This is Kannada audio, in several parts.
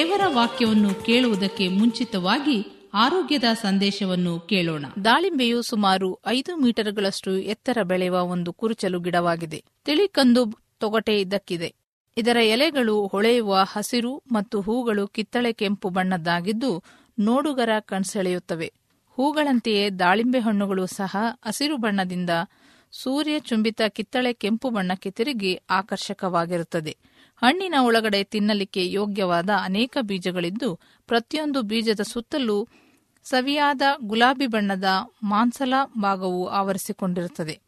ದೇವರ ವಾಕ್ಯವನ್ನು ಕೇಳುವುದಕ್ಕೆ ಮುಂಚಿತವಾಗಿ ಆರೋಗ್ಯದ ಸಂದೇಶವನ್ನು ಕೇಳೋಣ. ದಾಳಿಂಬೆಯು ಸುಮಾರು ಐದು ಮೀಟರ್ಗಳಷ್ಟು ಎತ್ತರ ಬೆಳೆಯುವ ಒಂದು ಕುರುಚಲು ಗಿಡವಾಗಿದೆ. ತಿಳಿಕಂದು ತೊಗಟೆ ಇದಕ್ಕಿದೆ ಇದರ ಎಲೆಗಳು ಹೊಳೆಯುವ ಹಸಿರು ಮತ್ತು ಹೂಗಳು ಕಿತ್ತಳೆ ಕೆಂಪು ಬಣ್ಣದ್ದಾಗಿದ್ದು ನೋಡುಗರ ಕಣ್ಸೆಳೆಯುತ್ತವೆ. ಹೂಗಳಂತೆಯೇ ದಾಳಿಂಬೆ ಹಣ್ಣುಗಳು ಸಹ ಹಸಿರು ಬಣ್ಣದಿಂದ ಸೂರ್ಯ ಚುಂಬಿತ ಕಿತ್ತಳೆ ಕೆಂಪು ಬಣ್ಣಕ್ಕೆ ತಿರುಗಿ ಆಕರ್ಷಕವಾಗಿರುತ್ತದೆ. ಹಣ್ಣಿನ ಒಳಗಡೆ ತಿನ್ನಲಿಕ್ಕೆ ಯೋಗ್ಯವಾದ ಅನೇಕ ಬೀಜಗಳಿದ್ದು, ಪ್ರತಿಯೊಂದು ಬೀಜದ ಸುತ್ತಲೂ ಸವಿಯಾದ ಗುಲಾಬಿ ಬಣ್ಣದ ಮಾಂಸಲ ಭಾಗವು ಆವರಿಸಿಕೊಂಡಿರುತ್ತದೆ.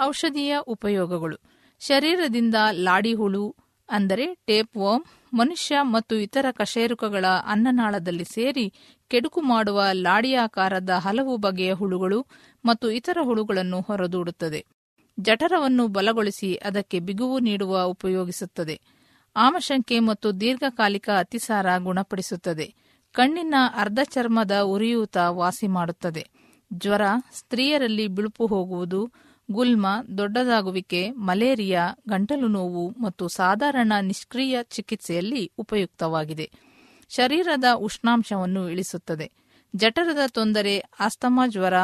ಔಷಧೀಯ ಉಪಯೋಗಗಳು. ಶರೀರದಿಂದ ಲಾಡಿಹುಳು, ಅಂದರೆ ಟೇಪ್ ವರ್ಮ್, ಮನುಷ್ಯ ಮತ್ತು ಇತರ ಕಶೇರುಕಗಳ ಅನ್ನನಾಳದಲ್ಲಿ ಸೇರಿ ಕೆಡುಕು ಮಾಡುವ ಲಾಡಿಯಾಕಾರದ ಹಲವು ಬಗೆಯ ಹುಳುಗಳು ಮತ್ತು ಇತರ ಹುಳುಗಳನ್ನು ಹೊರದೂಡುತ್ತದೆ. ಜಠರವನ್ನು ಬಲಗೊಳಿಸಿ ಅದಕ್ಕೆ ಬಿಗುವು ನೀಡುವ ಉಪಯೋಗಿಸುತ್ತದೆ. ಆಮಶಂಕೆ ಮತ್ತು ದೀರ್ಘಕಾಲಿಕ ಅತಿಸಾರ ಗುಣಪಡಿಸುತ್ತದೆ. ಕಣ್ಣಿನ ಅರ್ಧ ಚರ್ಮದ ಉರಿಯೂತ ವಾಸಿ ಮಾಡುತ್ತದೆ. ಜ್ವರ, ಸ್ತ್ರೀಯರಲ್ಲಿ ಬಿಳುಪು ಹೋಗುವುದು, ಗುಲ್ಮ, ದೊಡ್ಡದಾಗುವಿಕೆ, ಮಲೇರಿಯಾ, ಗಂಟಲು ನೋವು ಮತ್ತು ಸಾಧಾರಣ ನಿಷ್ಕ್ರಿಯ ಚಿಕಿತ್ಸೆಯಲ್ಲಿ ಉಪಯುಕ್ತವಾಗಿದೆ. ಶರೀರದ ಉಷ್ಣಾಂಶವನ್ನು ಇಳಿಸುತ್ತದೆ. ಜಠರದ ತೊಂದರೆ, ಆಸ್ತಮಾ ಜ್ವರ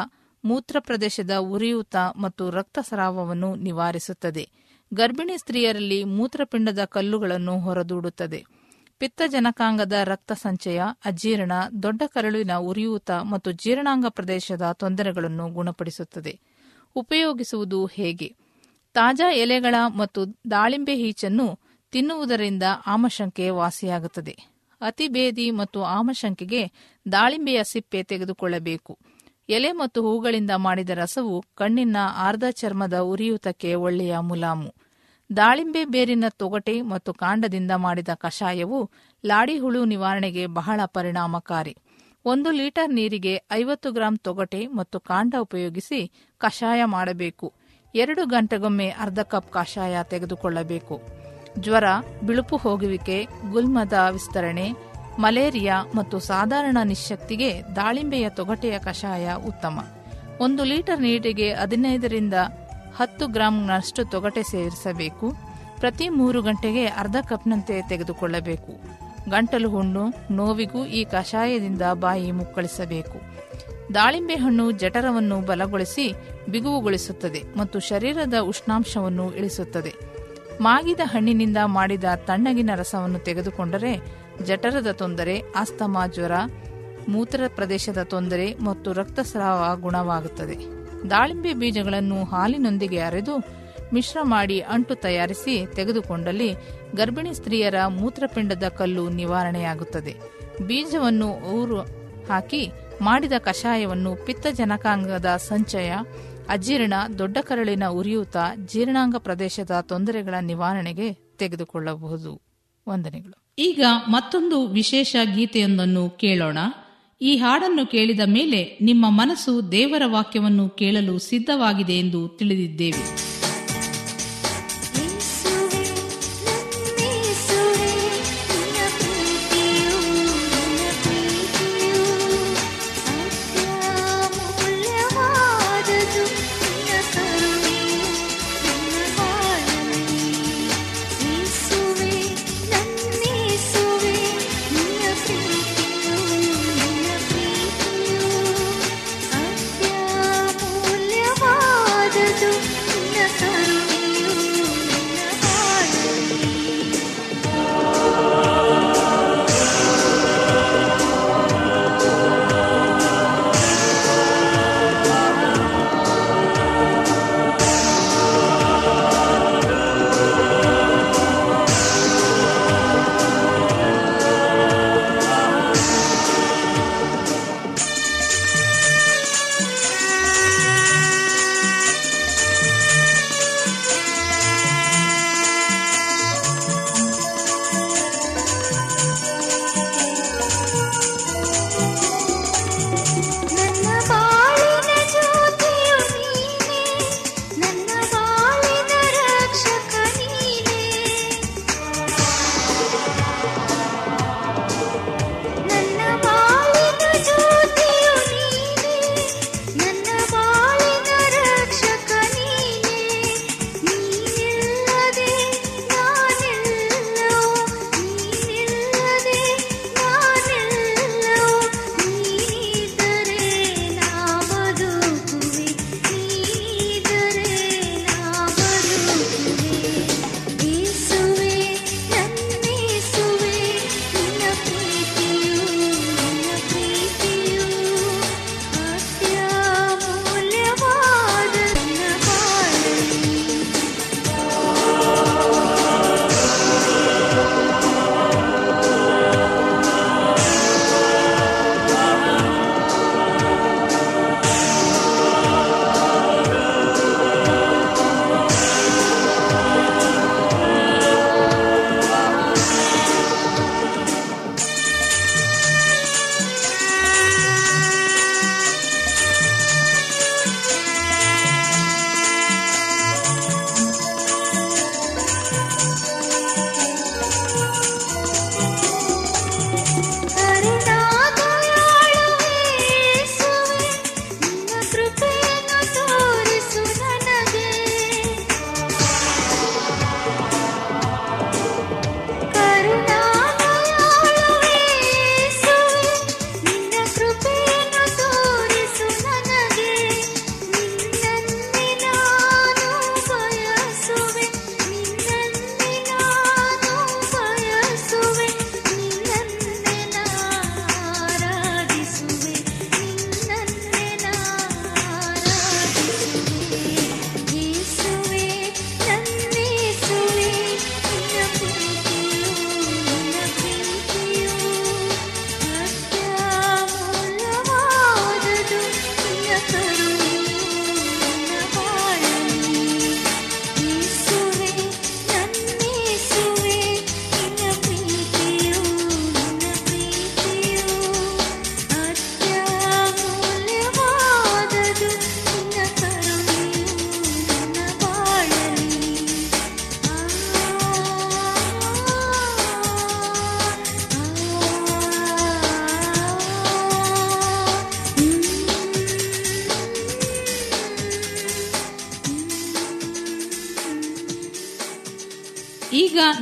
ಮೂತ್ರ ಪ್ರದೇಶದ ಉರಿಯೂತ ಮತ್ತು ರಕ್ತಸ್ರಾವವನ್ನು ನಿವಾರಿಸುತ್ತದೆ. ಗರ್ಭಿಣಿ ಸ್ತ್ರೀಯರಲ್ಲಿ ಮೂತ್ರಪಿಂಡದ ಕಲ್ಲುಗಳನ್ನು ಹೊರದೂಡುತ್ತದೆ. ಪಿತ್ತಜನಕಾಂಗದ ರಕ್ತ ಸಂಚಯ, ಅಜೀರ್ಣ, ದೊಡ್ಡ ಕರಳಿನ ಉರಿಯೂತ ಮತ್ತು ಜೀರ್ಣಾಂಗ ಪ್ರದೇಶದ ತೊಂದರೆಗಳನ್ನು ಗುಣಪಡಿಸುತ್ತದೆ. ಉಪಯೋಗಿಸುವುದು ಹೇಗೆ? ತಾಜಾ ಎಲೆಗಳ ಮತ್ತು ದಾಳಿಂಬೆ ಈಚನ್ನು ತಿನ್ನುವುದರಿಂದ ಆಮಶಂಕೆ ವಾಸಿಯಾಗುತ್ತದೆ. ಅತಿಬೇದಿ ಮತ್ತು ಆಮಶಂಕೆಗೆ ದಾಳಿಂಬೆಯ ಸಿಪ್ಪೆ ತೆಗೆದುಕೊಳ್ಳಬೇಕು. ಎಲೆ ಮತ್ತು ಹೂಗಳಿಂದ ಮಾಡಿದ ರಸವು ಕಣ್ಣಿನ ಆರ್ಧ ಚರ್ಮದ ಉರಿಯೂತಕ್ಕೆ ಒಳ್ಳೆಯ ಮುಲಾಮು. ದಾಳಿಂಬೆ ಬೇರಿನ ತೊಗಟೆ ಮತ್ತು ಕಾಂಡದಿಂದ ಮಾಡಿದ ಕಷಾಯವು ಲಾಡಿಹುಳು ನಿವಾರಣೆಗೆ ಬಹಳ ಪರಿಣಾಮಕಾರಿ. ಒಂದು ಲೀಟರ್ ನೀರಿಗೆ ಐವತ್ತು ಗ್ರಾಂ ತೊಗಟೆ ಮತ್ತು ಕಾಂಡ ಉಪಯೋಗಿಸಿ ಕಷಾಯ ಮಾಡಬೇಕು. ಎರಡು ಗಂಟೆಗೊಮ್ಮೆ ಅರ್ಧ ಕಪ್ ಕಷಾಯ ತೆಗೆದುಕೊಳ್ಳಬೇಕು. ಜ್ವರ, ಬಿಳುಪು ಹೋಗುವಿಕೆ, ಗುಲ್ಮದ ವಿಸ್ತರಣೆ, ಮಲೇರಿಯಾ ಮತ್ತು ಸಾಧಾರಣ ನಿಶಕ್ತಿಗೆ ದಾಳಿಂಬೆಯ ತೊಗಟೆಯ ಕಷಾಯ ಉತ್ತಮ. ಒಂದು ಲೀಟರ್ ನೀರಿಗೆ ಹದಿನೈದರಿಂದ ಹತ್ತು ಗ್ರಾಂನಷ್ಟು ತೊಗಟೆ ಸೇರಿಸಬೇಕು. ಪ್ರತಿ ಮೂರು ಗಂಟೆಗೆ ಅರ್ಧ ಕಪ್ನಂತೆ ತೆಗೆದುಕೊಳ್ಳಬೇಕು. ಗಂಟಲು ಹುಣ್ಣು, ನೋವಿಗೂ ಈ ಕಷಾಯದಿಂದ ಬಾಯಿ ಮುಕ್ಕಳಿಸಬೇಕು. ದಾಳಿಂಬೆ ಹಣ್ಣು ಜಠರವನ್ನು ಬಲಗೊಳಿಸಿ ಬಿಗುವುಗೊಳಿಸುತ್ತದೆ ಮತ್ತು ಶರೀರದ ಉಷ್ಣಾಂಶವನ್ನು ಇಳಿಸುತ್ತದೆ. ಮಾಗಿದ ಹಣ್ಣಿನಿಂದ ಮಾಡಿದ ತಣ್ಣಗಿನ ರಸವನ್ನು ತೆಗೆದುಕೊಂಡರೆ ಜಠರದ ತೊಂದರೆ, ಆಸ್ತಮಾ ಜ್ವರ, ಮೂತ್ರ ಪ್ರದೇಶದ ತೊಂದರೆ ಮತ್ತು ರಕ್ತಸ್ರಾವ ಗುಣವಾಗುತ್ತದೆ. ದಾಳಿಂಬೆ ಬೀಜಗಳನ್ನು ಹಾಲಿನೊಂದಿಗೆ ಅರೆದು ಮಿಶ್ರ ಮಾಡಿ ಅಂಟು ತಯಾರಿಸಿ ತೆಗೆದುಕೊಂಡಲ್ಲಿ ಗರ್ಭಿಣಿ ಸ್ತ್ರೀಯರ ಮೂತ್ರಪಿಂಡದ ಕಲ್ಲು ನಿವಾರಣೆಯಾಗುತ್ತದೆ. ಬೀಜವನ್ನು ಊರು ಹಾಕಿ ಮಾಡಿದ ಕಷಾಯವನ್ನು ಪಿತ್ತಜನಕಾಂಗದ ಸಂಚಯ, ಅಜೀರ್ಣ, ದೊಡ್ಡ ಕರಳಿನ ಉರಿಯೂತ, ಜೀರ್ಣಾಂಗ ಪ್ರದೇಶದ ತೊಂದರೆಗಳ ನಿವಾರಣೆಗೆ ತೆಗೆದುಕೊಳ್ಳಬಹುದು. ವಂದನೆಗಳು. ಈಗ ಮತ್ತೊಂದು ವಿಶೇಷ ಗೀತೆಯೊಂದನ್ನು ಕೇಳೋಣ. ಈ ಹಾಡನ್ನು ಕೇಳಿದ ಮೇಲೆ ನಿಮ್ಮ ಮನಸ್ಸು ದೇವರ ವಾಕ್ಯವನ್ನು ಕೇಳಲು ಸಿದ್ಧವಾಗಿದೆ ಎಂದು ತಿಳಿದಿದ್ದೇವೆ.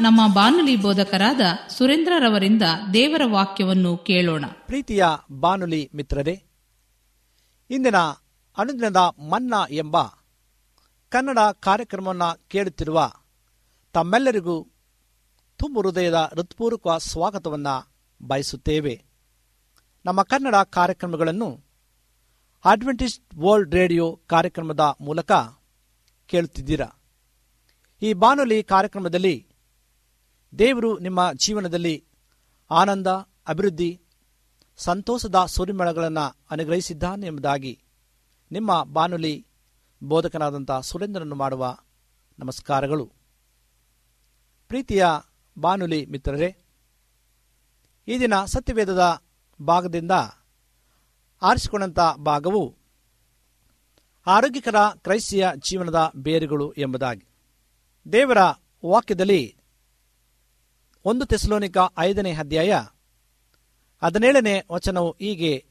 ನಮ್ಮ ಬಾನುಲಿ ಬೋಧಕರಾದ ಸುರೇಂದ್ರರವರಿಂದ ದೇವರ ವಾಕ್ಯವನ್ನು ಕೇಳೋಣ. ಪ್ರೀತಿಯ ಬಾನುಲಿ ಮಿತ್ರರೇ, ಇಂದಿನ ಅನುದಿನದ ಮನ್ನಾ ಎಂಬ ಕನ್ನಡ ಕಾರ್ಯಕ್ರಮವನ್ನು ಕೇಳುತ್ತಿರುವ ತಮ್ಮೆಲ್ಲರಿಗೂ ತುಂಬು ಹೃದಯದ ಹೃತ್ಪೂರ್ವಕ ಸ್ವಾಗತವನ್ನು ಬಯಸುತ್ತೇವೆ. ನಮ್ಮ ಕನ್ನಡ ಕಾರ್ಯಕ್ರಮಗಳನ್ನು ಅಡ್ವೆಂಟಿಸ್ಟ್ ವರ್ಲ್ಡ್ ರೇಡಿಯೋ ಕಾರ್ಯಕ್ರಮದ ಮೂಲಕ ಕೇಳುತ್ತಿದ್ದೀರಾ. ಈ ಬಾನುಲಿ ಕಾರ್ಯಕ್ರಮದಲ್ಲಿ ದೇವರು ನಿಮ್ಮ ಜೀವನದಲ್ಲಿ ಆನಂದ, ಅಭಿವೃದ್ಧಿ, ಸಂತೋಷದ ಸೂರ್ಯಮಳಗಳನ್ನು ಅನುಗ್ರಹಿಸಿದ್ದಾನೆ ಎಂಬುದಾಗಿ ನಿಮ್ಮ ಬಾನುಲಿ ಬೋಧಕನಾದಂಥ ಸುರೇಂದ್ರನನ್ನು ಮಾಡುವ ನಮಸ್ಕಾರಗಳು. ಪ್ರೀತಿಯ ಬಾನುಲಿ ಮಿತ್ರರೇ, ಈ ದಿನ ಸತ್ಯವೇದದ ಭಾಗದಿಂದ ಆರಿಸಿಕೊಂಡಂಥ ಭಾಗವು ಆರೋಗ್ಯಕರ ಕ್ರೈಸ್ತಿಯ ಜೀವನದ ಬೇರುಗಳು ಎಂಬುದಾಗಿ. ದೇವರ ವಾಕ್ಯದಲ್ಲಿ ಒಂದು ತೆಸಲೋನಿಕ ಐದನೇ ಅಧ್ಯಾಯ ಹದಿನೇಳನೇ ವಚನವು ಹೀಗೆ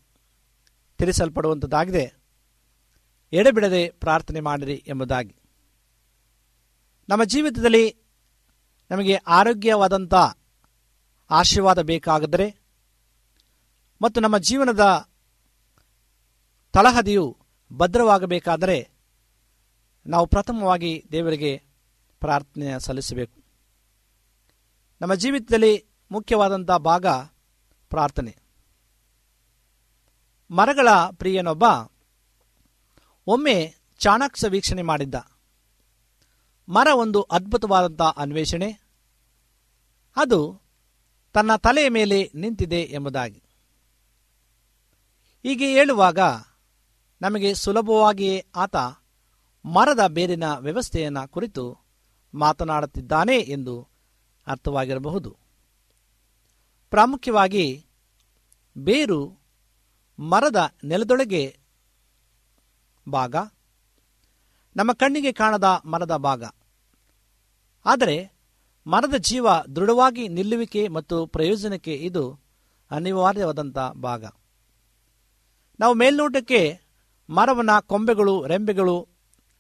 ತಿಳಿಸಲ್ಪಡುವಂಥದ್ದಾಗಿದೆ ಎಡೆಬಿಡದೆ ಪ್ರಾರ್ಥನೆ ಮಾಡಿರಿ ಎಂಬುದಾಗಿ. ನಮ್ಮ ಜೀವಿತದಲ್ಲಿ ನಮಗೆ ಆರೋಗ್ಯವಾದಂಥ ಆಶೀರ್ವಾದ ಬೇಕಾದರೆ ಮತ್ತು ನಮ್ಮ ಜೀವನದ ತಳಹದಿಯು ಭದ್ರವಾಗಬೇಕಾದರೆ ನಾವು ಪ್ರಥಮವಾಗಿ ದೇವರಿಗೆ ಪ್ರಾರ್ಥನೆ ಸಲ್ಲಿಸಬೇಕು. ನಮ್ಮ ಜೀವಿತದಲ್ಲಿ ಮುಖ್ಯವಾದಂಥ ಭಾಗ ಪ್ರಾರ್ಥನೆ. ಮರಗಳ ಪ್ರಿಯನೊಬ್ಬ ಒಮ್ಮೆ ಚಾಣಾಕ್ಷ ವೀಕ್ಷಣೆ ಮಾಡಿದ್ದ. ಮರ ಒಂದು ಅದ್ಭುತವಾದಂಥ ಅನ್ವೇಷಣೆ. ಅದು ತನ್ನ ತಲೆಯ ಮೇಲೆ ನಿಂತಿದೆ ಎಂಬುದಾಗಿ. ಹೀಗೆ ಹೇಳುವಾಗ ನಮಗೆ ಸುಲಭವಾಗಿಯೇ ಆತ ಮರದ ಬೇರಿನ ವ್ಯವಸ್ಥೆಯನ್ನು ಕುರಿತು ಮಾತನಾಡುತ್ತಿದ್ದಾನೆ ಎಂದು ಅರ್ಥವಾಗಿರಬಹುದು. ಪ್ರಾಮುಖ್ಯವಾಗಿ, ಬೇರು ಮರದ ನೆಲದೊಳಗೆ ಭಾಗ, ನಮ್ಮ ಕಣ್ಣಿಗೆ ಕಾಣದ ಮರದ ಭಾಗ. ಆದರೆ, ಮರದ ಜೀವ ದೃಢವಾಗಿ ನಿಲ್ಲುವಿಕೆ ಮತ್ತು ಪ್ರಯೋಜನಕ್ಕೆ ಇದು ಅನಿವಾರ್ಯವಾದಂಥ ಭಾಗ. ನಾವು ಮೇಲ್ನೋಟಕ್ಕೆ ಮರವನ ಕೊಂಬೆಗಳು, ರೆಂಬೆಗಳು,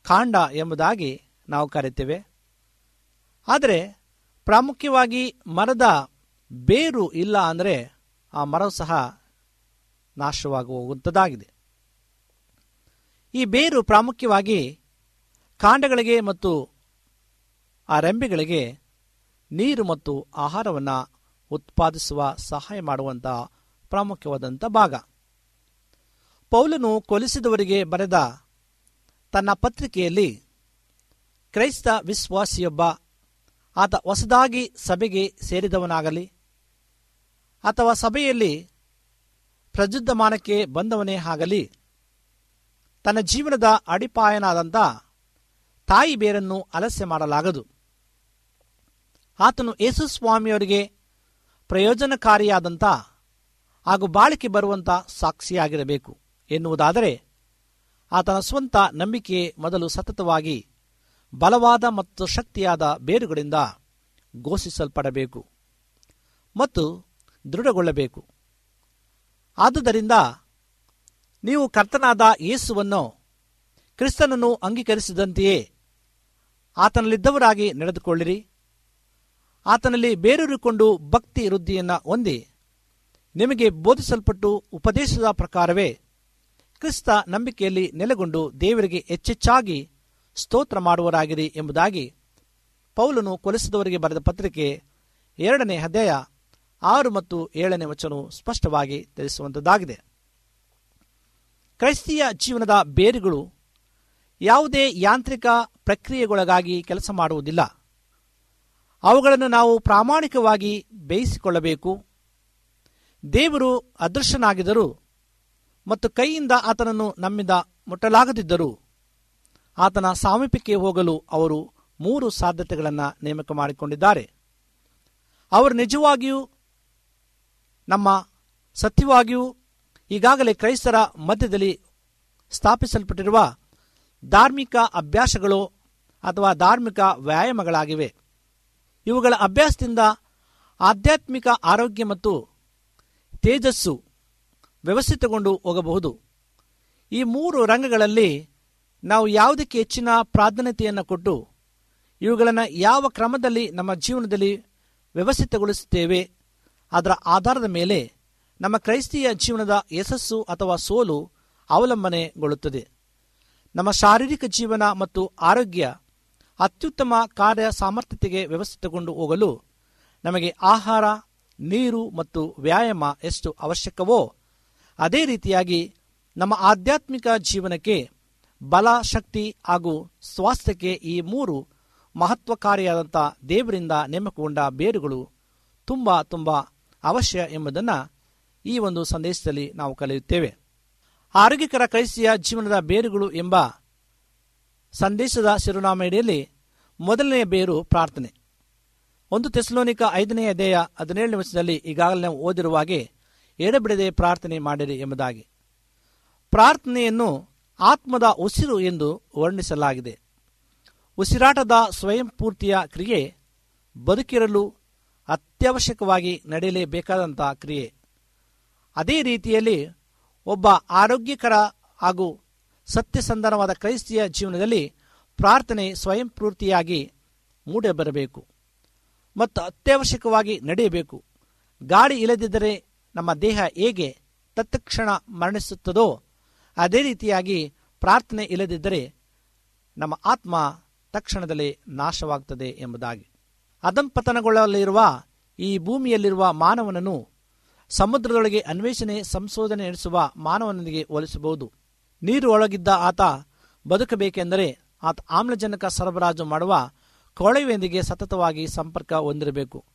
ಕಾಂಡ ಎಂಬುದಾಗಿ ನಾವು ಕರಿತೇವೆ ಆದರೆ ಪ್ರಾಮುಖ್ಯವಾಗಿ ಮರದ ಬೇರು ಇಲ್ಲ ಅಂದರೆ ಆ ಮರವು ಸಹ ನಾಶವಾಗಿ ಹೋಗುವಂಥದ್ದಾಗಿದೆ ಈ ಬೇರು ಪ್ರಾಮುಖ್ಯವಾಗಿ ಕಾಂಡಗಳಿಗೆ ಮತ್ತು ಆ ರೆಂಬೆಗಳಿಗೆ ನೀರು ಮತ್ತು ಆಹಾರವನ್ನು ಉತ್ಪಾದಿಸುವ ಸಹಾಯ ಮಾಡುವಂಥ ಪ್ರಾಮುಖ್ಯವಾದಂಥ ಭಾಗ. ಪೌಲನು ಕೊಲಿಸಿದವರಿಗೆ ಬರೆದ ತನ್ನ ಪತ್ರಿಕೆಯಲ್ಲಿ ಕ್ರೈಸ್ತ ವಿಶ್ವಾಸಿಯೊಬ್ಬ ಆತ ಹೊಸದಾಗಿ ಸಭೆಗೆ ಸೇರಿದವನಾಗಲಿ, ಅಥವಾ ಸಭೆಯಲ್ಲಿ ಪ್ರಜುದ್ಧಮಾನಕ್ಕೆ ಬಂದವನೇ ಆಗಲಿ, ತನ್ನ ಜೀವನದ ಅಡಿಪಾಯನಾದಂಥ ತಾಯಿ ಬೇರನ್ನು ಅಲಸ್ಯ ಮಾಡಲಾಗದು. ಆತನು ಯೇಸು ಸ್ವಾಮಿಯವರಿಗೆ ಪ್ರಯೋಜನಕಾರಿಯಾದಂಥ ಹಾಗೂ ಬಾಳಿಕೆ ಬರುವಂಥ ಸಾಕ್ಷಿಯಾಗಿರಬೇಕು ಎನ್ನುವುದಾದರೆ, ಆತನ ಸ್ವಂತ ನಂಬಿಕೆ ಮೊದಲು ಸತತವಾಗಿ ಬಲವಾದ ಮತ್ತು ಶಕ್ತಿಯಾದ ಬೇರುಗಳಿಂದ ಘೋಷಿಸಲ್ಪಡಬೇಕು ಮತ್ತು ದೃಢಗೊಳ್ಳಬೇಕು. ಆದುದರಿಂದ ನೀವು ಕರ್ತನಾದ ಯೇಸುವನ್ನು ಕ್ರಿಸ್ತನನ್ನು ಅಂಗೀಕರಿಸಿದಂತೆಯೇ ಆತನಲ್ಲಿದ್ದವರಾಗಿ ನಡೆದುಕೊಳ್ಳಿರಿ. ಆತನಲ್ಲಿ ಬೇರೂರಿಕೊಂಡು ಭಕ್ತಿ ವೃದ್ಧಿಯನ್ನು ಹೊಂದಿ ನಿಮಗೆ ಬೋಧಿಸಲ್ಪಟ್ಟು ಉಪದೇಶದ ಪ್ರಕಾರವೇ ಕ್ರಿಸ್ತ ನಂಬಿಕೆಯಲ್ಲಿ ನೆಲೆಗೊಂಡು ದೇವರಿಗೆ ಹೆಚ್ಚೆಚ್ಚಾಗಿ ಸ್ತೋತ್ರ ಮಾಡುವರಾಗಿರಿ ಎಂಬುದಾಗಿ ಪೌಲನು ಕೊಲಿಸಿದವರಿಗೆ ಬರೆದ ಪತ್ರಿಕೆ ಎರಡನೇ ಅಧ್ಯಾಯ ಆರು ಮತ್ತು ಏಳನೇ ವಚನವು ಸ್ಪಷ್ಟವಾಗಿ ತಿಳಿಸುವಂತದ್ದಾಗಿದೆ. ಕ್ರೈಸ್ತಿಯ ಜೀವನದ ಬೇರುಗಳು ಯಾವುದೇ ಯಾಂತ್ರಿಕ ಪ್ರಕ್ರಿಯೆಗೊಳಗಾಗಿ ಕೆಲಸ ಮಾಡುವುದಿಲ್ಲ. ಅವುಗಳನ್ನು ನಾವು ಪ್ರಾಮಾಣಿಕವಾಗಿ ಬೇಯಿಸಿಕೊಳ್ಳಬೇಕು. ದೇವರು ಅದೃಶ್ಯನಾಗಿದ್ದರು ಮತ್ತು ಕೈಯಿಂದ ಆತನನ್ನು ನಮ್ಮಿಂದ ಮುಟ್ಟಲಾಗದಿದ್ದರೂ ಆತನ ಸಾಮೀಪ್ಯಕ್ಕೆ ಹೋಗಲು ಅವರು ಮೂರು ಸಾಧ್ಯತೆಗಳನ್ನು ನೇಮಕ ಮಾಡಿಕೊಂಡಿದ್ದಾರೆ. ಅವರು ನಿಜವಾಗಿಯೂ ನಮ್ಮ ಸತ್ಯವಾಗಿಯೂ ಈಗಾಗಲೇ ಕ್ರೈಸ್ತರ ಮಧ್ಯದಲ್ಲಿ ಸ್ಥಾಪಿಸಲ್ಪಟ್ಟಿರುವ ಧಾರ್ಮಿಕ ಅಭ್ಯಾಸಗಳು ಅಥವಾ ಧಾರ್ಮಿಕ ವ್ಯಾಯಾಮಗಳಾಗಿವೆ. ಇವುಗಳ ಅಭ್ಯಾಸದಿಂದ ಆಧ್ಯಾತ್ಮಿಕ ಆರೋಗ್ಯ ಮತ್ತು ತೇಜಸ್ಸು ವ್ಯವಸ್ಥಿತಗೊಂಡು ಹೋಗಬಹುದು. ಈ ಮೂರು ರಂಗಗಳಲ್ಲಿ ನಾವು ಯಾವುದಕ್ಕೆ ಹೆಚ್ಚಿನ ಪ್ರಾಧಾನ್ಯತೆಯನ್ನು ಕೊಟ್ಟು ಇವುಗಳನ್ನು ಯಾವ ಕ್ರಮದಲ್ಲಿ ನಮ್ಮ ಜೀವನದಲ್ಲಿ ವ್ಯವಸ್ಥಿತಗೊಳಿಸುತ್ತೇವೆ, ಅದರ ಆಧಾರದ ಮೇಲೆ ನಮ್ಮ ಕ್ರೈಸ್ತಿಯ ಜೀವನದ ಯಶಸ್ಸು ಅಥವಾ ಸೋಲು ಅವಲಂಬನೆಗೊಳ್ಳುತ್ತದೆ. ನಮ್ಮ ಶಾರೀರಿಕ ಜೀವನ ಮತ್ತು ಆರೋಗ್ಯ ಅತ್ಯುತ್ತಮ ಕಾರ್ಯ ಸಾಮರ್ಥ್ಯತೆಗೆ ವ್ಯವಸ್ಥಿತಗೊಂಡು ಹೋಗಲು ನಮಗೆ ಆಹಾರ, ನೀರು ಮತ್ತು ವ್ಯಾಯಾಮ ಎಷ್ಟು ಅವಶ್ಯಕವೋ, ಅದೇ ರೀತಿಯಾಗಿ ನಮ್ಮ ಆಧ್ಯಾತ್ಮಿಕ ಜೀವನಕ್ಕೆ ಬಲ ಶಕ್ತಿ ಹಾಗೂ ಸ್ವಾಸ್ಥ್ಯಕ್ಕೆ ಈ ಮೂರು ಮಹತ್ವಕಾರಿಯಾದಂಥ ದೇವರಿಂದ ನೇಮಕಗೊಂಡ ಬೇರುಗಳು ತುಂಬ ತುಂಬ ಅವಶ್ಯ ಎಂಬುದನ್ನು ಈ ಒಂದು ಸಂದೇಶದಲ್ಲಿ ನಾವು ಕಲಿಯುತ್ತೇವೆ. ಆರೋಗ್ಯಕರ ಕ್ರೈಸ್ತಿಯ ಜೀವನದ ಬೇರುಗಳು ಎಂಬ ಸಂದೇಶದ ಶಿರುನಾಮೆಯಡಿಯಲ್ಲಿ ಮೊದಲನೆಯ ಬೇರು ಪ್ರಾರ್ಥನೆ. ಒಂದು ತೆಸಲೋನಿಕ ಐದನೆಯ ದೇಹ ಹದಿನೇಳು ನಿಮಿಷದಲ್ಲಿ ಈಗಾಗಲೇ ನಾವು ಓದಿರುವ ಹಾಗೆ ಎಡಬಿಡದೆ ಪ್ರಾರ್ಥನೆ ಮಾಡಿರಿ ಎಂಬುದಾಗಿ. ಪ್ರಾರ್ಥನೆಯನ್ನು ಆತ್ಮದ ಉಸಿರು ಎಂದು ವರ್ಣಿಸಲಾಗಿದೆ. ಉಸಿರಾಟದ ಸ್ವಯಂ ಪೂರ್ತಿಯ ಕ್ರಿಯೆ ಬದುಕಿರಲು ಅತ್ಯವಶ್ಯಕವಾಗಿ ನಡೆಯಲೇಬೇಕಾದಂಥ ಕ್ರಿಯೆ. ಅದೇ ರೀತಿಯಲ್ಲಿ ಒಬ್ಬ ಆರೋಗ್ಯಕರ ಹಾಗೂ ಸತ್ಯಸಂಧಾನವಾದ ಕ್ರೈಸ್ತಿಯ ಜೀವನದಲ್ಲಿ ಪ್ರಾರ್ಥನೆ ಸ್ವಯಂ ಪೂರ್ತಿಯಾಗಿ ಮೂಡಿಬರಬೇಕು. ಮತ್ತು ಅತ್ಯವಶ್ಯಕವಾಗಿ ನಡೆಯಬೇಕು. ಗಾಳಿ ಇಲ್ಲದಿದ್ದರೆ ನಮ್ಮ ದೇಹ ಹೇಗೆ ತತ್ಕ್ಷಣ ಮರಣಿಸುತ್ತದೋ ಅದೇ ರೀತಿಯಾಗಿ ಪ್ರಾರ್ಥನೆ ಇಲ್ಲದಿದ್ದರೆ ನಮ್ಮ ಆತ್ಮ ತಕ್ಷಣದಲ್ಲಿ ನಾಶವಾಗುತ್ತದೆ ಎಂಬುದಾಗಿ. ಅಧಂಪತನಗೊಳ್ಳಲಿರುವ ಈ ಭೂಮಿಯಲ್ಲಿರುವ ಮಾನವನನ್ನು ಸಮುದ್ರದೊಳಗೆ ಅನ್ವೇಷಣೆ, ಸಂಶೋಧನೆ ನಡೆಸುವ ಮಾನವನೊಂದಿಗೆ ಹೋಲಿಸಬಹುದು. ನೀರು ಒಳಗಿದ್ದ ಆತ ಬದುಕಬೇಕೆಂದರೆ ಆತ ಆಮ್ಲಜನಕ ಸರಬರಾಜು ಮಾಡುವ ಕೊಳವೆಯೊಂದಿಗೆ ಸತತವಾಗಿ ಸಂಪರ್ಕ ಹೊಂದಿರಬೇಕು.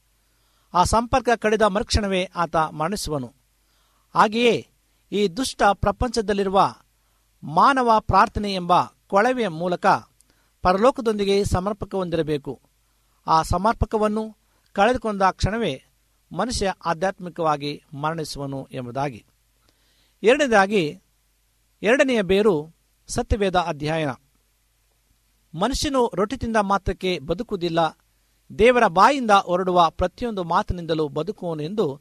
ಆ ಸಂಪರ್ಕ ಕಡಿದ ಮರುಕ್ಷಣವೇ ಆತ ಮರಣಿಸುವನು. ಹಾಗೆಯೇ ಈ ದುಷ್ಟ ಪ್ರಪಂಚದಲ್ಲಿರುವ ಮಾನವ ಪ್ರಾರ್ಥನೆ ಎಂಬ ಕೊಳವೆಯ ಮೂಲಕ ಪರಲೋಕದೊಂದಿಗೆ ಸಮರ್ಪಕ ಹೊಂದಿರಬೇಕು. ಆ ಸಮರ್ಪಕವನ್ನು ಕಳೆದುಕೊಂಡ ಕ್ಷಣವೇ ಮನುಷ್ಯ ಆಧ್ಯಾತ್ಮಿಕವಾಗಿ ಮರಣಿಸುವನು ಎಂಬುದಾಗಿ. ಎರಡನೇದಾಗಿ, ಎರಡನೆಯ ಬೇರು ಸತ್ಯವೇದ ಅಧ್ಯಯನ. ಮನುಷ್ಯನು ರೊಟ್ಟಿ ತಿಂದ ಮಾತ್ರಕ್ಕೆ ಬದುಕುವುದಿಲ್ಲ, ದೇವರ ಬಾಯಿಂದ ಹೊರಡುವ ಪ್ರತಿಯೊಂದು ಮಾತಿನಿಂದಲೂ ಬದುಕುವನು ಎಂದು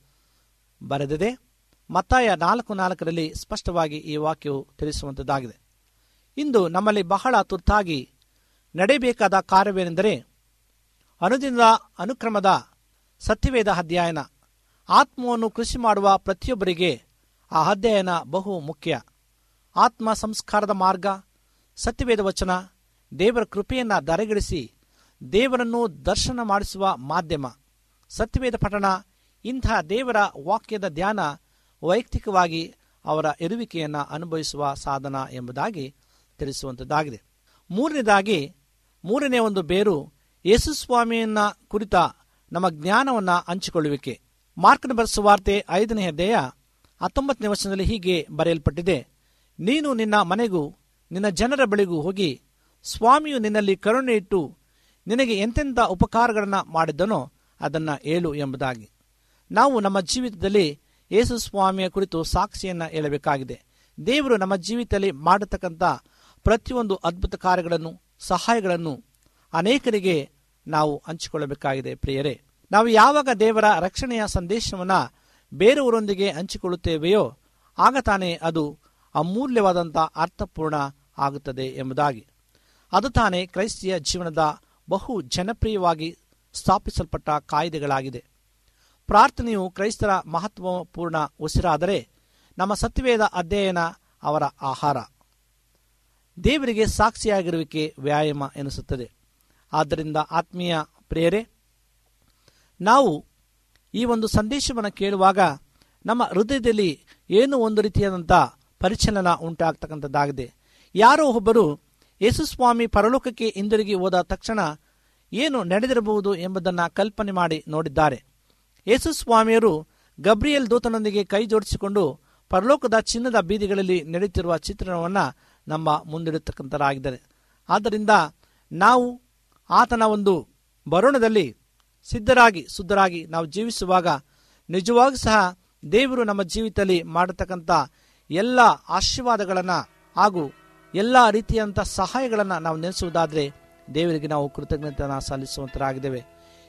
ಬರೆದಿದೆ. ಮತ್ತಾಯ ನಾಲ್ಕು ನಾಲ್ಕರಲ್ಲಿ ಸ್ಪಷ್ಟವಾಗಿ ಈ ವಾಕ್ಯವು ತಿಳಿಸುವಂಥದ್ದಾಗಿದೆ ಇಂದು ನಮ್ಮಲ್ಲಿ ಬಹಳ ತುರ್ತಾಗಿ ನಡೆಯಬೇಕಾದ ಕಾರ್ಯವೇನೆಂದರೆ ಅನುದಿನದ ಅನುಕ್ರಮದ ಸತ್ಯವೇದ ಅಧ್ಯಯನ. ಆತ್ಮವನ್ನು ಕೃಷಿ ಮಾಡುವ ಪ್ರತಿಯೊಬ್ಬರಿಗೆ ಆ ಅಧ್ಯಯನ ಬಹು ಮುಖ್ಯ. ಆತ್ಮ ಸಂಸ್ಕಾರದ ಮಾರ್ಗ, ಸತ್ಯವೇದ ವಚನ, ದೇವರ ಕೃಪೆಯನ್ನು ದರೆಗಿಡಿಸಿ ದೇವರನ್ನು ದರ್ಶನ ಮಾಡಿಸುವ ಮಾಧ್ಯಮ. ಸತ್ಯವೇದ ಪಠಣ ಇಂಥ ದೇವರ ವಾಕ್ಯದ ಧ್ಯಾನ ವೈಯಕ್ತಿಕವಾಗಿ ಅವರ ಇರುವಿಕೆಯನ್ನು ಅನುಭವಿಸುವ ಸಾಧನ ಎಂಬುದಾಗಿ ತಿಳಿಸುವಂಥದ್ದಾಗಿದೆ ಮೂರನೇದಾಗಿ, ಮೂರನೇ ಒಂದು ಬೇರು ಯೇಸುಸ್ವಾಮಿಯನ್ನ ಕುರಿತ ನಮ್ಮ ಜ್ಞಾನವನ್ನು ಹಂಚಿಕೊಳ್ಳುವಿಕೆ. ಮಾರ್ಕನ ಬರೆಸುವಾರ್ತೆ ಐದನೇ ಅಧ್ಯಾಯ ಹತ್ತೊಂಬತ್ತನೇ ವರ್ಷದಲ್ಲಿ ಹೀಗೆ ಬರೆಯಲ್ಪಟ್ಟಿದೆ. ನೀನು ನಿನ್ನ ಮನೆಗೂ ನಿನ್ನ ಜನರ ಬಳಿಗೂ ಹೋಗಿ ಸ್ವಾಮಿಯು ನಿನ್ನಲ್ಲಿ ಕರುಣೆ ಇಟ್ಟು ನಿನಗೆ ಎಂತೆಂಥ ಉಪಕಾರಗಳನ್ನು ಮಾಡಿದ್ದನೋ ಅದನ್ನು ಹೇಳು ಎಂಬುದಾಗಿ. ನಾವು ನಮ್ಮ ಜೀವಿತದಲ್ಲಿ ಯೇಸು ಸ್ವಾಮಿಯ ಕುರಿತು ಸಾಕ್ಷಿಯನ್ನು ಹೇಳಬೇಕಾಗಿದೆ. ದೇವರು ನಮ್ಮ ಜೀವಿತದಲ್ಲಿ ಮಾಡತಕ್ಕಂಥ ಪ್ರತಿಯೊಂದು ಅದ್ಭುತ ಕಾರ್ಯಗಳನ್ನು, ಸಹಾಯಗಳನ್ನು ಅನೇಕರಿಗೆ ನಾವು ಹಂಚಿಕೊಳ್ಳಬೇಕಾಗಿದೆ ಪ್ರಿಯರೇ. ನಾವು ಯಾವಾಗ ದೇವರ ರಕ್ಷಣೆಯ ಸಂದೇಶವನ್ನು ಬೇರೆಯವರೊಂದಿಗೆ ಹಂಚಿಕೊಳ್ಳುತ್ತೇವೆಯೋ, ಆಗ ತಾನೇ ಅದು ಅಮೂಲ್ಯವಾದಂಥ ಅರ್ಥಪೂರ್ಣ ಆಗುತ್ತದೆ ಎಂಬುದಾಗಿ. ಅದು ತಾನೇ ಕ್ರೈಸ್ತಿಯ ಜೀವನದ ಬಹು ಜನಪ್ರಿಯವಾಗಿ ಸ್ಥಾಪಿಸಲ್ಪಟ್ಟ ಕಾಯ್ದೆಗಳಾಗಿದೆ. ಪ್ರಾರ್ಥನೆಯು ಕ್ರೈಸ್ತರ ಮಹತ್ವಪೂರ್ಣ ಉಸಿರಾದರೆ ನಮ್ಮ ಸತ್ಯವೇದ ಅಧ್ಯಯನ ಅವರ ಆಹಾರ. ದೇವರಿಗೆ ಸಾಕ್ಷಿಯಾಗಿರುವಿಕೆ ವ್ಯಾಯಾಮ ಎನಿಸುತ್ತದೆ. ಆದ್ದರಿಂದ ಆತ್ಮೀಯ ಪ್ರೇರೆ ನಾವು ಈ ಒಂದು ಸಂದೇಶವನ್ನು ಕೇಳುವಾಗ ನಮ್ಮ ಹೃದಯದಲ್ಲಿ ಏನು ಒಂದು ರೀತಿಯಾದಂಥ ಪರಿಚಲನ ಉಂಟಾಗ್ತಕ್ಕಂಥದ್ದಾಗಿದೆ. ಯಾರೋ ಒಬ್ಬರು ಯೇಸುಸ್ವಾಮಿ ಪರಲೋಕಕ್ಕೆ ಹಿಂದಿರುಗಿ ಹೋದ ತಕ್ಷಣ ಏನು ನಡೆದಿರಬಹುದು ಎಂಬುದನ್ನು ಕಲ್ಪನೆ ಮಾಡಿ ನೋಡಿದ್ದಾರೆ. ಯೇಸುಸ್ವಾಮಿಯರು ಗಬ್ರಿಯಲ್ ದೂತನೊಂದಿಗೆ ಕೈ ಜೋಡಿಸಿಕೊಂಡು ಪರಲೋಕದ ಚಿನ್ನದ ಬೀದಿಗಳಲ್ಲಿ ನಡೆಯುತ್ತಿರುವ ಚಿತ್ರಣವನ್ನು ನಮ್ಮ ಮುಂದಿಡತಕ್ಕಂಥರಾಗಿದ್ದಾರೆ ಆದ್ದರಿಂದ ನಾವು ಆತನ ಒಂದು ಬರೋಣದಲ್ಲಿ ಸಿದ್ಧರಾಗಿ, ಶುದ್ಧರಾಗಿ ನಾವು ಜೀವಿಸುವಾಗ ನಿಜವಾಗೂ ಸಹ ದೇವರು ನಮ್ಮ ಜೀವಿತದಲ್ಲಿ ಮಾಡತಕ್ಕಂಥ ಎಲ್ಲ ಆಶೀರ್ವಾದಗಳನ್ನು ಹಾಗೂ ಎಲ್ಲ ರೀತಿಯಂಥ ಸಹಾಯಗಳನ್ನು ನಾವು ನೆನೆಸುವುದಾದರೆ ದೇವರಿಗೆ ನಾವು ಕೃತಜ್ಞತೆಯನ್ನು ಸಲ್ಲಿಸುವಂತರಾಗಿದ್ದೇವೆ.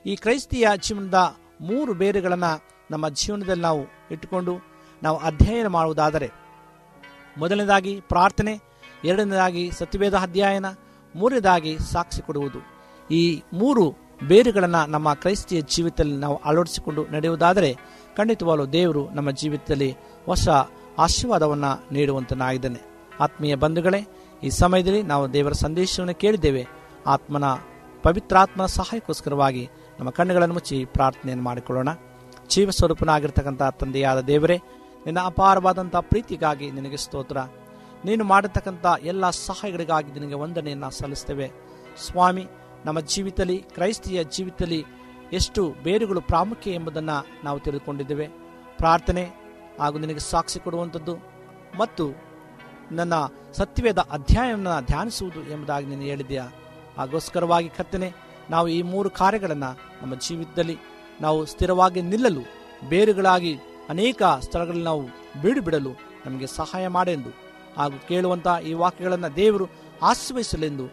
ಈ ಕ್ರೈಸ್ತಿಯ ಜೀವನದ ಮೂರು ಬೇರುಗಳನ್ನು ನಮ್ಮ ಜೀವನದಲ್ಲಿ ನಾವು ಇಟ್ಟುಕೊಂಡು ನಾವು ಅಧ್ಯಯನ ಮಾಡುವುದಾದರೆ, ಮೊದಲನೇದಾಗಿ ಪ್ರಾರ್ಥನೆ, ಎರಡನೇದಾಗಿ ಸತ್ಯವೇದ ಅಧ್ಯಯನ, ಮೂರನೇದಾಗಿ ಸಾಕ್ಷಿ ಕೊಡುವುದು. ಈ ಮೂರು ಬೇರುಗಳನ್ನು ನಮ್ಮ ಕ್ರೈಸ್ತಿಯ ಜೀವಿತದಲ್ಲಿ ನಾವು ಅಳವಡಿಸಿಕೊಂಡು ನಡೆಯುವುದಾದರೆ, ಖಂಡಿತವಾಗಲೂ ದೇವರು ನಮ್ಮ ಜೀವಿತದಲ್ಲಿ ಹೊಸ ಆಶೀರ್ವಾದವನ್ನು ನೀಡುವಂತನಾಗಿದ್ದಾನೆ. ಆತ್ಮೀಯ ಬಂಧುಗಳೇ, ಈ ಸಮಯದಲ್ಲಿ ನಾವು ದೇವರ ಸಂದೇಶವನ್ನು ಕೇಳಿದ್ದೇವೆ. ಆತ್ಮನ ಪವಿತ್ರಾತ್ಮನ ಸಹಾಯಕ್ಕೋಸ್ಕರವಾಗಿ ನಮ್ಮ ಕಣ್ಣುಗಳನ್ನು ಮುಚ್ಚಿ ಪ್ರಾರ್ಥನೆಯನ್ನು ಮಾಡಿಕೊಳ್ಳೋಣ. ಜೀವ ಸ್ವರೂಪನಾಗಿರ್ತಕ್ಕಂಥ ತಂದೆಯಾದ ದೇವರೇ, ನಿನ್ನ ಅಪಾರವಾದಂಥ ಪ್ರೀತಿಗಾಗಿ ನಿನಗೆ ಸ್ತೋತ್ರ. ನೀನು ಮಾಡಿರ್ತಕ್ಕಂಥ ಎಲ್ಲ ಸಹಾಯಗಳಿಗಾಗಿ ನಿನಗೆ ವಂದನೆಯನ್ನು ಸಲ್ಲಿಸ್ತೇವೆ. ಸ್ವಾಮಿ, ನಮ್ಮ ಜೀವಿತಲಿ ಕ್ರೈಸ್ತಿಯ ಜೀವಿತಲಿ ಎಷ್ಟು ಬೇರುಗಳು ಪ್ರಾಮುಖ್ಯ ಎಂಬುದನ್ನು ನಾವು ತಿಳಿದುಕೊಂಡಿದ್ದೇವೆ. ಪ್ರಾರ್ಥನೆ ಹಾಗೂ ನಿನಗೆ ಸಾಕ್ಷಿ ಕೊಡುವಂಥದ್ದು ಮತ್ತು ನನ್ನ ಸತ್ಯವೇದ ಅಧ್ಯಾಯವನ್ನು ಧ್ಯಾನಿಸುವುದು ಎಂಬುದಾಗಿ ನೀನು ಹೇಳಿದೆಯಾ ಹಾಗೋಸ್ಕರವಾಗಿ ಕರ್ತನೆ ನಾವು ಈ ಮೂರು ಕಾರ್ಯಗಳನ್ನು ನಮ್ಮ ಜೀವಿತದಲ್ಲಿ ನಾವು ಸ್ಥಿರವಾಗಿ ನಿಲ್ಲಲು, ಬೇರುಗಳಾಗಿ ಅನೇಕ ಸ್ಥಳಗಳಲ್ಲಿ ನಾವು ಬೀಡು ಬಿಡಲು ನಮಗೆ ಸಹಾಯ ಮಾಡೆಂದು ಹಾಗೂ ಕೇಳುವಂಥ ಈ ವಾಕ್ಯಗಳನ್ನು ದೇವರು ಆಶ್ರಯಿಸಲೆಂದು,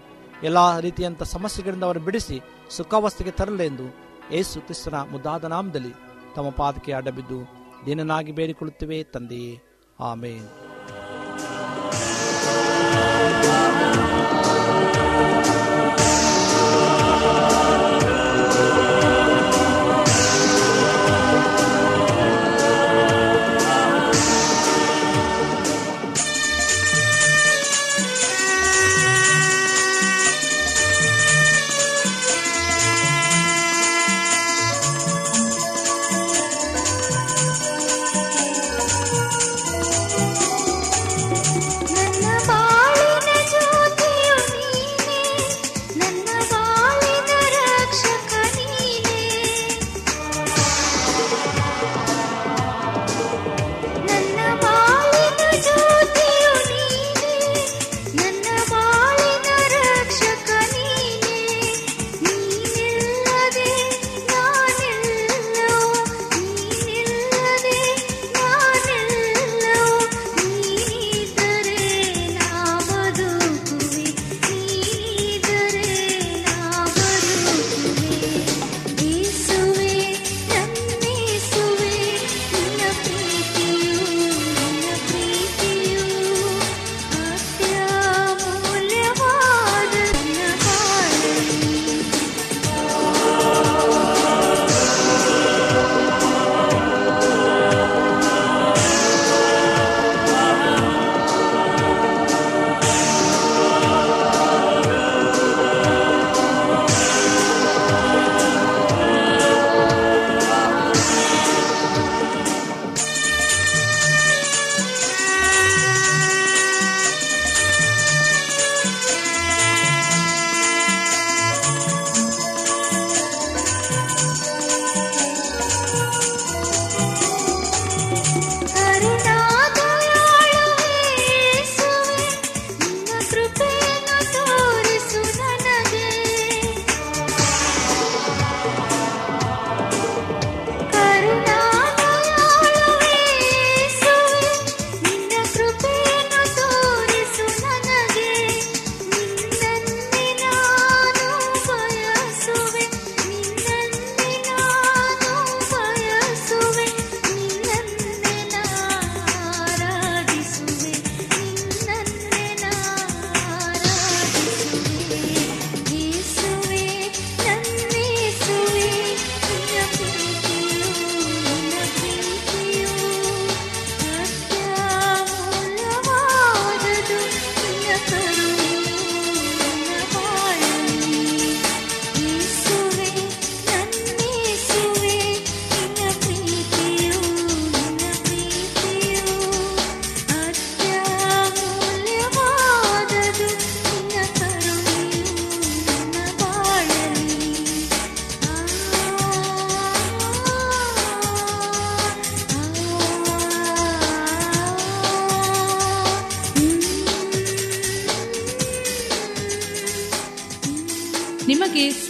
ಎಲ್ಲ ರೀತಿಯಂಥ ಸಮಸ್ಯೆಗಳಿಂದ ಅವರು ಬಿಡಿಸಿ ಸುಖಾವಸ್ಥೆಗೆ ತರಲೆಂದು ಯೇಸು ಕ್ರಿಸ್ತನ ಮುದ್ದಾದ ನಾಮದಲ್ಲಿ ತಮ್ಮ ಪಾದಕ್ಕೆ ಅಡ್ಡಬಿದ್ದು ದಿನನಾಗಿ ಬೇಡಿಕೊಳ್ಳುತ್ತೇವೆ ತಂದೆಯೇ. ಆಮೇನ್.